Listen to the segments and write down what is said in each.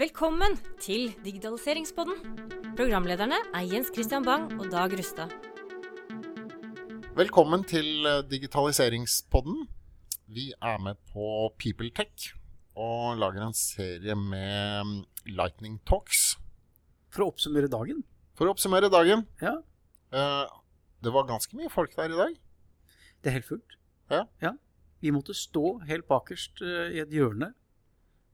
Velkommen til Digitaliseringspodden. Programlederne er Jens Christian Bang og Dag Rustad. Velkommen til eh, digitaliseringspodden. Vi er med på PeopleTech og lager en serie med mm, Lightning Talks. For å oppsummere dagen. For å oppsummere dagen. Ja, eh, Det var ganske mye folk der i dag. det er helt fullt. Ja. ja. Vi måtte stå helt bakerst eh, i et hjørne.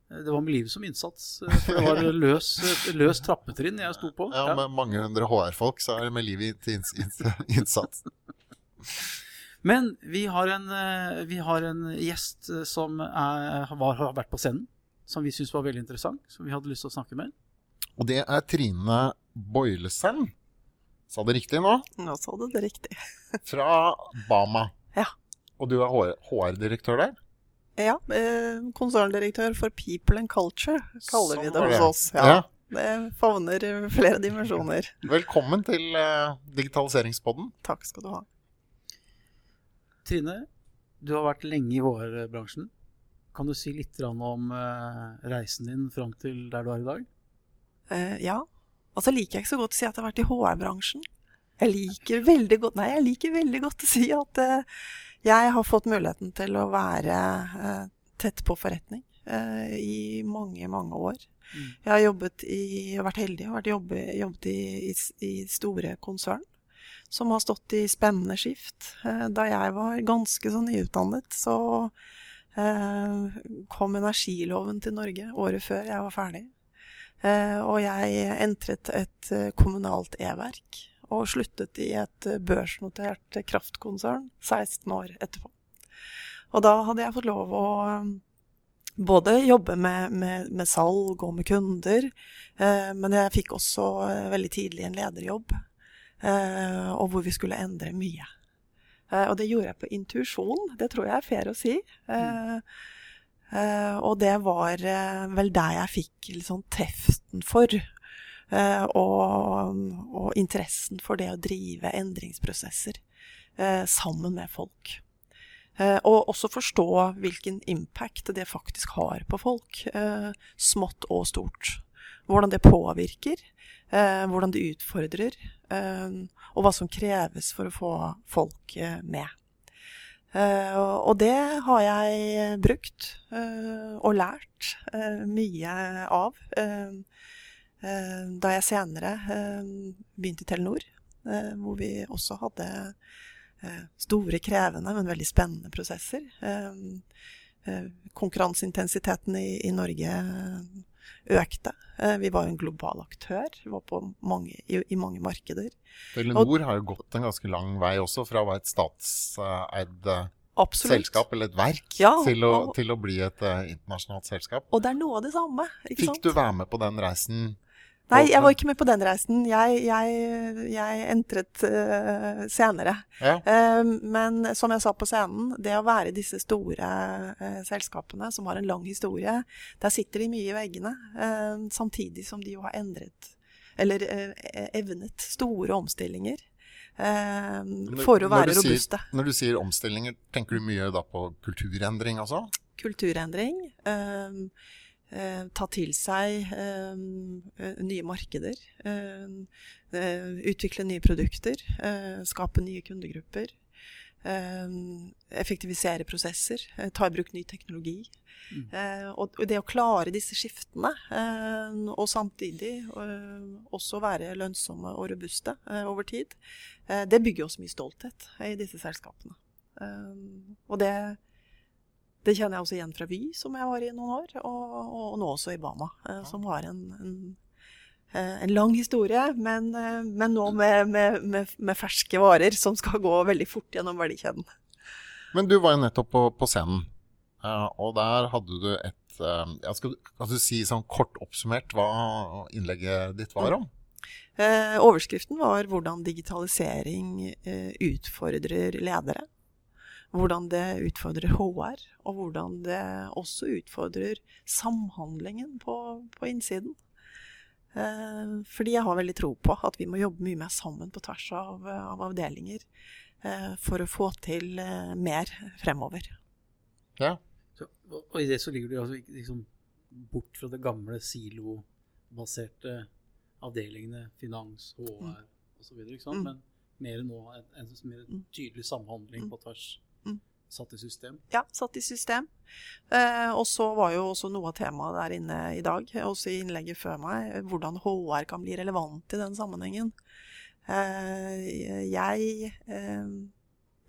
Det var med livet som innsats, eh, for det var løs, løs trappetrinn jeg sto på. Ja, Med mange hundre HR-folk så er det med livet til inns inns innsats. Men vi har en, eh, vi har en gjest som er, var, har vært på scenen, som vi syntes var veldig interessant, som vi hadde lyst til å snakke med. Og det er Trine Boilesen. Sa det riktig nå? Nå sa du det riktig. Fra Bama. Ja. Og du er HR-direktør der? Ja, eh, konserndirektør for People and Culture kaller vi Sånn det hos oss. Ja. Det favner eh, flere dimensjoner. Velkommen til eh, digitaliseringspodden. Takk skal du ha. Trine, du har vært lenge i HR-bransjen. Kan du si litt om eh, reisen din fram til der du er i dag? Eh, ja. Og så liker jeg ikke så godt å si at jeg har vært i HR-bransjen. Jeg liker veldig godt Nei, jeg liker veldig godt å si at eh, jeg har fått muligheten til å være eh, tett på forretning eh, i mange, mange år. Mm. Jeg har jobbet i, vært heldig og jobbet, jobbet i, i, i store konsern som har stått i spennende skift. Eh, Da jeg var ganske så nyutdannet, så eh, kom energiloven til Norge året før jeg var ferdig. Eh, og jeg entret et kommunalt e-verk og sluttet i et børsnotert kraftkonsern 16 år etterpå. Og da hadde jeg fått lov å eh, både jobbe med, med, med salg og med kunder, eh, men jeg fikk også eh, veldig tidlig en lederjobb, eh, og hvor vi skulle endre mye. Eh, og det gjorde jeg på intuisjon, det tror jeg er fair å si. Eh, Eh, og det var vel der jeg fikk litt sånn teften for. Eh, og, og interessen for det å drive endringsprosesser eh, sammen med folk. Eh, og også forstå hvilken impact det faktisk har på folk. smått og stort. Hvordan det påvirker. hvordan det utfordrer. og hva som kreves for å få folk med. Og det har jeg brukt og lært mye av. eh, da jeg senere eh, begynte i Telenor, eh, hvor vi også hadde eh, store, krevende, men veldig spennende prosesser. Konkurranseintensiteten i, i Norge økte. Vi var en global aktør. Vi var på mange, i, i mange markeder. Telenor har jo gått en ganske lang vei også, fra å være et statseid Absolutt. selskap eller et verk, Ja, til, å, og- til å bli et uh, internasjonalt selskap. Og det er noe av det samme. Fikk sant? du være med på den reisen? Nei, jeg var ikke med på den reisen. Jeg, jeg, jeg entret uh, senere. Ja. Uh, men som jeg sa på scenen, det å være i disse store uh, selskapene som har en lang historie, der sitter de mye i veggene, samtidig som de jo har endret eller evnet store omstillinger Når- for å når være sier- robuste. Når du sier omstillinger, tenker du mye da på kulturendring altså? kulturendring. eh, ta til seg eh, eh, nye markeder. eh, eh, utvikle nye produkter. eh, skape nye kundegrupper. eh, effektivisere prosesser. eh, ta i bruk ny teknologi. Mm. Eh, og det å klare disse skiftene, eh, og samtidig eh, også være lønnsomme og robuste eh, over tid, eh, det bygger oss mye stolthet i disse selskapene. Eh, og det det kjenner jeg også igjen fra Vy, som jeg var i noen år, og, og nå også i Bama, eh, som har en, en, eh, en lang historie, men, eh, men nå med, med, med, med ferske varer som skal gå veldig fort gjennom verdikjeden. Men du var jo nettopp på, på scenen, eh, og der hadde du et ja, skal, kan du si sånn kort oppsummert hva innlegget ditt var om? Eh, overskriften var 'Hvordan digitalisering utfordrer ledere'. Hvordan det utfordrer HR, og hvordan det også utfordrer samhandlingen på, på innsiden. Eh, fordi jeg har veldig tro på at vi må jobbe mye mer sammen på tvers av, av avdelinger eh, for å få til eh, mer fremover. Ja. Så, og i det så ligger det altså liksom bort fra det gamle silobaserte avdelingene, finans, HR osv. Mm. Men mer nå en, en mer Mm. tydelig samhandling Mm. på tvers. Satt i system. Ja, satt i system. Eh, og så var jo også noe av temaet der inne i dag, også i innlegget før meg, hvordan HR kan bli relevant i den sammenhengen. Eh, jeg eh,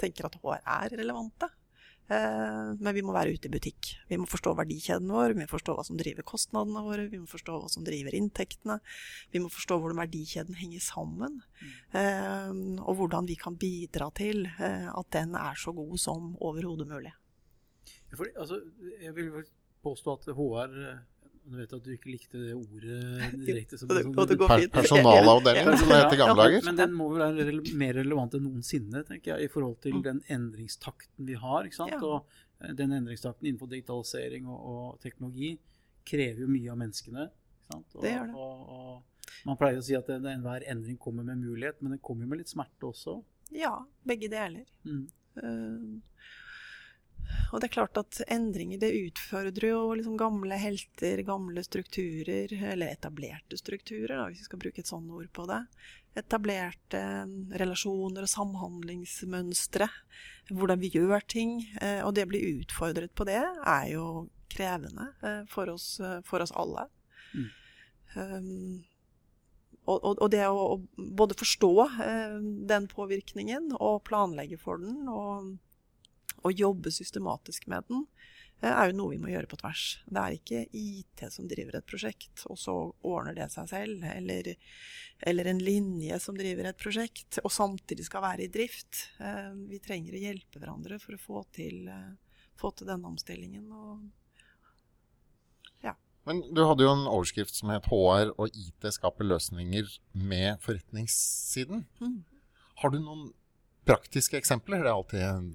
tenker at HR er relevante. Eh, men vi må være ute i butikk. Vi må forstå verdikjeden vår, vi må forstå hva som driver kostnadene våre, vi må forstå hva som driver inntektene. Vi må forstå hvordan verdikjeden henger sammen, mm. og hvordan vi kan bidra til eh, at den er så god som overhodet mulig. Fordi, altså, jeg vil påstå at HR eh, du vet at du ikke likte det ordet direkte. som det- sånn- Per personalavdeling, som det het i gamle dager. Men den må vel være mer relevant enn noensinne, tenker jeg, i forhold til Mm. den endringstakten vi har. ikke sant? Ja. Og eh, den endringstakten innenfor digitalisering og, og teknologi krever jo mye av menneskene. ikke sant? Og, Det gjør det. Og, og man pleier å si at enhver endring kommer med mulighet, men den kommer jo med litt smerte også. Ja, begge deler. Mm. Eh, og det er klart at endringer det utfordrer jo liksom gamle helter, gamle strukturer, eller etablerte strukturer, da, hvis vi skal bruke et sånt ord på det. Etablerte eh, relasjoner og samhandlingsmønstre. Hvordan vi gjør ting. eh, og det å bli utfordret på det er jo krevende eh, for oss, for oss alle. Mm. Um, og, og, og det å, både forstå den påvirkningen og planlegge for den, og, og jobbe systematisk med den, eh, er jo noe vi må gjøre på tvers. Det er ikke IT som driver et prosjekt, og så ordner det seg selv. Eller, eller en linje som driver et prosjekt, og samtidig skal være i drift. Eh, vi trenger å hjelpe hverandre for å få til, eh, få til denne omstillingen. Og Men du hadde jo en overskrift som het 'HR og IT skaper løsninger med forretningssiden'. Mm. Har du noen praktiske eksempler? Det er alltid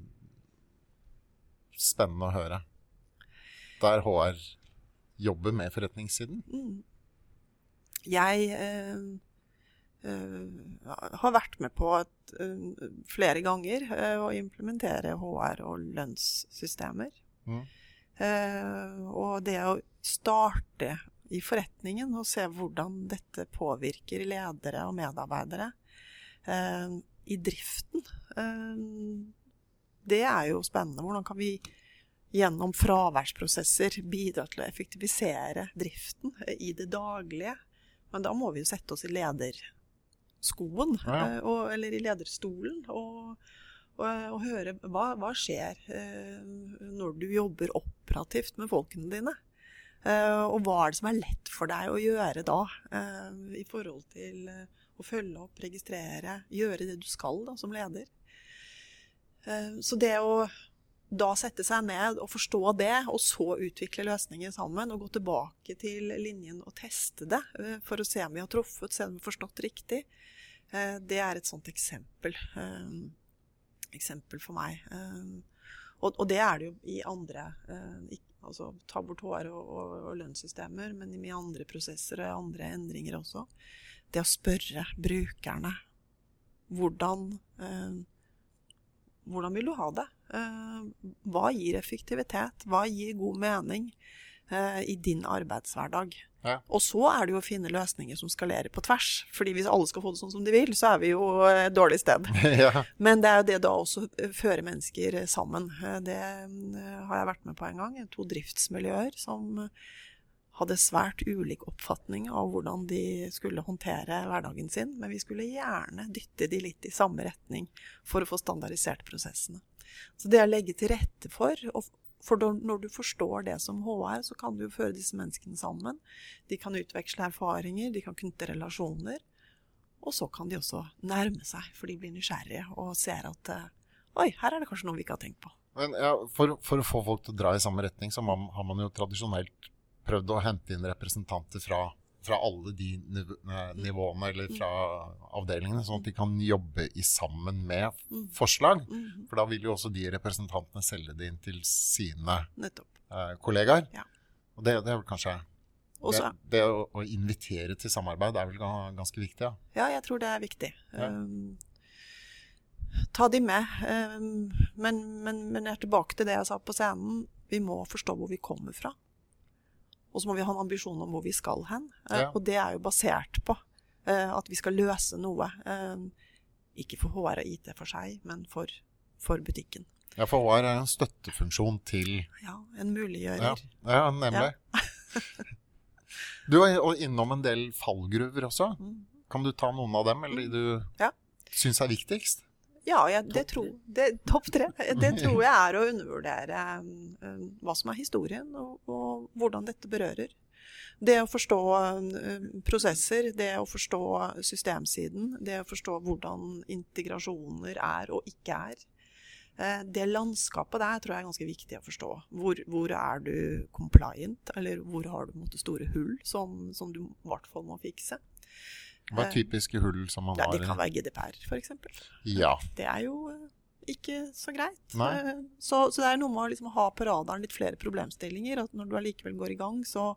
spennende å høre. Der HR jobber med forretningssiden. Mm. Jeg eh, eh, har vært med på et, eh, flere ganger eh, å implementere HR og lønnssystemer. Mm. Eh, og det å starte i forretningen og se hvordan dette påvirker ledere og medarbeidere eh, i driften, det er jo spennende. Hvordan kan vi gjennom fraværsprosesser bidra til å effektivisere driften i det daglige? Men da må vi jo sette oss i lederskoen, Ja. eh, og, eller i lederstolen, og, og, og høre hva, hva skjer eh, når du jobber operativt med folkene dine. Eh, og hva er det som er lett for deg å gjøre da, i forhold til å følge opp, registrere, gjøre det du skal da, som leder. Eh, så det å da sette seg ned og forstå det, og så utvikle løsninger sammen, og gå tilbake til linjen og teste det eh, for å se om vi har truffet, se om vi har forstått riktig, eh, det er et sånt eksempel. Eksempel for meg. Og, det er det jo i andre altså Ta bort HR og, lønnssystemer, men i andre prosesser og andre endringer også. Det å spørre brukerne hvordan eh, hvordan vil du ha det? Eh, hva gir effektivitet? Hva gir god mening eh, i din arbeidshverdag? Ja. Og så er det jo å finne løsninger som skalerer på tvers. Fordi hvis alle skal få det sånn som de vil, så er vi jo et dårlig sted. ja. Men det er jo det da også føre mennesker sammen. Eh, Det eh, har jeg vært med på en gang. To driftsmiljøer som eh, hadde svært ulik oppfatning av hvordan de skulle håndtere hverdagen sin, men vi skulle gjerne dytte de litt i samme retning for å få standardisert prosessene. Så det å legge til rette for, for når du forstår det som HR, så kan du jo føre disse menneskene sammen. De kan utveksle erfaringer, de kan knytte relasjoner, og så kan de også nærme seg, for de blir nysgjerrige og ser at eh, Oi, her er det kanskje noe vi ikke har tenkt på. Men ja, for, for å få folk til å dra i samme retning, så har man jo tradisjonelt prøvd å hente inn representanter fra, fra alle de eh, nivåene eller fra avdelingene, sånn at de kan jobbe i sammen med Mm. forslag. Mhm, For da vil jo også de representantene selge det inn til sine eh, kollegaer. Ja. Og det, det er vel kanskje Det, det å invitere til samarbeid er vel ganske viktig, ja. Ja, jeg tror det er viktig. Ja. Um, ta de med. Um, men, men, men jeg er tilbake til det jeg sa på scenen. Vi må forstå hvor vi kommer fra. Og så må vi ha en ambisjon om hvor vi skal hen. Eh, Ja. Og det er jo basert på eh, at vi skal løse noe. eh, ikke for HR og IT for seg, men for, for butikken. Ja, for HR er en støttefunksjon til Ja, en muliggjører. Ja, ja nemlig. Du var innom en del fallgruver også. Mm. Kan du ta noen av dem, eller de du Ja. syns er viktigst? Ja, jeg, det tror det, Topp tre. Det tror jeg er å undervurdere um, hva som er historien, og, og hvordan dette berører. Det å forstå um, prosesser, det å forstå systemsiden, det å forstå hvordan integrasjoner er og ikke er. Eh, Det landskapet der tror jeg er ganske viktig å forstå. Hvor, hvor er du compliant, eller hvor har du måte, store hull som, som du i hvert fall må fikse. Hva er typiske hull som man Ja, har? det kan være GDPR, f.eks. Ja. Det er jo eh, ikke så greit. Eh, Så, så det er noe med å liksom ha på radaren litt flere problemstillinger. At når du allikevel går i gang, så,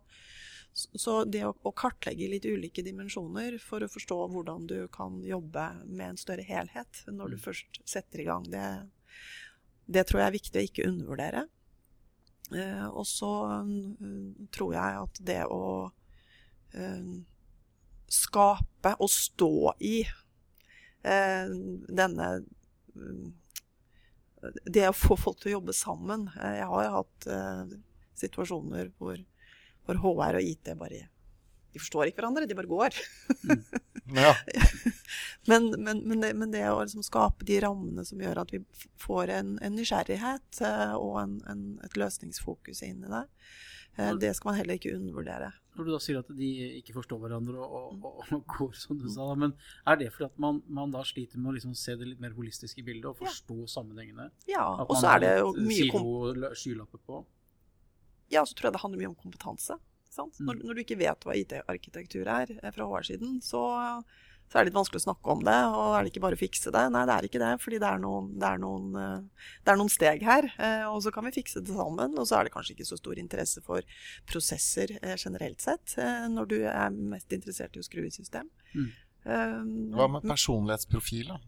så det å, å kartlegge litt ulike dimensjoner for å forstå hvordan du kan jobbe med en større helhet når du først setter i gang, det, det tror jeg er viktig å ikke undervurdere. Eh, og så mm, tror jeg at det å eh, skape og stå i eh, denne mm, Det å få folk til å jobbe sammen. Eh, Jeg har jo hatt eh, situasjoner hvor, hvor HR og IT bare De forstår ikke hverandre, de bare går. ja. Men, men, men, det, men det å liksom skape de rammene som gjør at vi får en, en nysgjerrighet eh, og en, en, et løsningsfokus inn i det, det skal man heller ikke undervurdere. Når du da sier at de ikke forstår hverandre og, og, og, og går, som du sa, da, men er det fordi at man, man da sliter med å liksom se det litt mer holistiske bildet og forstå sammenhengene? Ja, og så er det jo mye kom silo-skylapper på? Ja, så tror jeg det handler mye om kompetanse. Sant? Mm. Når, når du ikke vet hva IT-arkitektur er eh, fra HR-siden, så, så er det litt vanskelig å snakke om det. Og er det ikke bare å fikse det? Nei, det er ikke det. Fordi det er noen, det er noen, eh, det er noen steg her. eh, Og så kan vi fikse det sammen. Og så er det kanskje ikke så stor interesse for prosesser eh, generelt sett, når du er mest interessert i å skru i system. Mm. Hva med personlighetsprofil, da?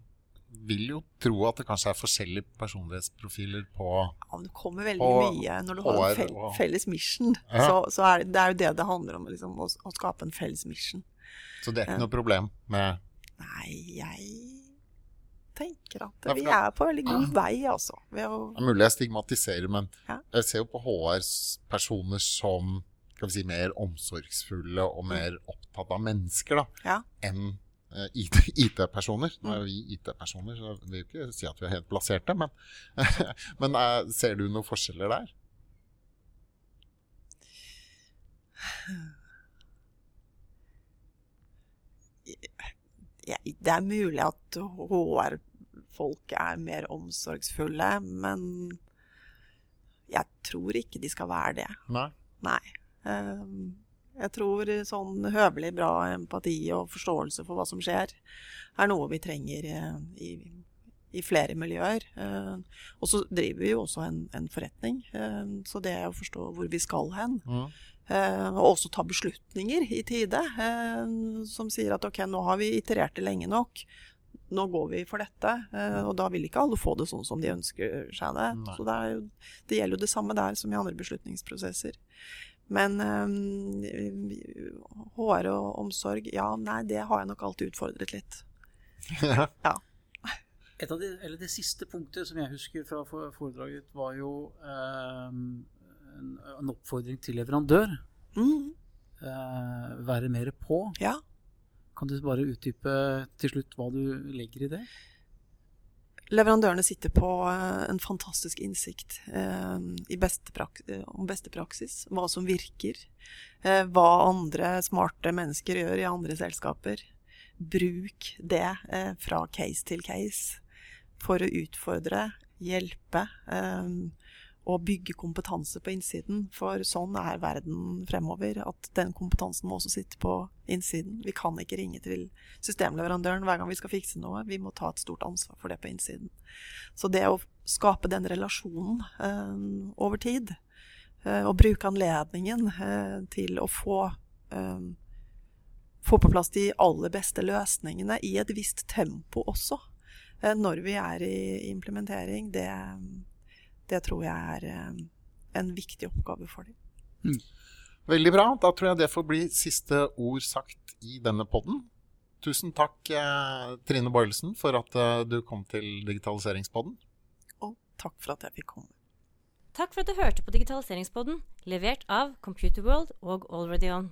Vil jo tro at det kanskje er forskjellige personlighetsprofiler på Ja, det kommer veldig på, mye når du har en HR fel felles mission. Ja. Så, så er det, det er jo det det handler om, liksom, å, å skape en felles mission. Så det er ikke noe problem med Nei, jeg tenker at vi er på veldig god vei, altså. Det er mulig jeg stigmatiserer, men jeg ser jo på HR-personer som skal vi si, mer omsorgsfulle og mer opptatt av mennesker da, Ja. enn eh, IT IT-personer. Nå er vi IT-personer, så jeg vil jo ikke si at vi er helt plasserte, men, men eh, ser du noen forskjeller der? Jeg, Det er mulig at HR-folk er mer omsorgsfulle, men jeg tror ikke de skal være det. Nei? Nei. Ehm, Jeg tror sånn høvelig bra empati og forståelse for hva som skjer, er noe vi trenger eh, i, i flere miljøer. Eh, Og så driver vi jo også en, en forretning, eh, så det er å forstå hvor vi skal hen, Mm. Eh, og også ta beslutninger i tide, eh, som sier at ok, nå har vi iterert det lenge nok, nå går vi for dette. og da vil ikke alle få det sånn som de ønsker seg det. Nei. Så det, er jo, det gjelder jo det samme der som i andre beslutningsprosesser. Men um, HR og omsorg, ja, nei, det har jeg nok alltid utfordret litt. Et av de, eller det siste punktet som jeg husker fra foredraget var jo eh, en, en oppfordring til leverandør. Mm, Eh, være mer på. ja. Kan du bare utdype til slutt hva du legger i det? Leverandørene sitter på eh, en fantastisk innsikt eh, i beste eh, om beste praksis, hva som virker, eh, hva andre smarte mennesker gjør i andre selskaper. Bruk det fra case til case for å utfordre, hjelpe eh, og bygge kompetanse på innsiden. For sånn er verden fremover, at den kompetansen må også sitte på innsiden. Vi kan ikke ringe til systemleverandøren hver gang vi skal fikse noe. Vi må ta et stort ansvar for det på innsiden. Så det å skape den relasjonen eh, over tid, eh, og bruke anledningen eh, til å få eh, få på plass de aller beste løsningene i et visst tempo også, når vi er i implementering, det, det tror jeg er eh, en viktig oppgave for dem. Veldig bra. Da tror jeg det får bli siste ord sagt i denne podden. Tusen takk, eh, Trine Boilesen, for at eh, du kom til Digitaliseringspodden. Og takk for at jeg fikk komme. Takk for at du hørte på Digitaliseringspodden, levert av Computerworld og Already On.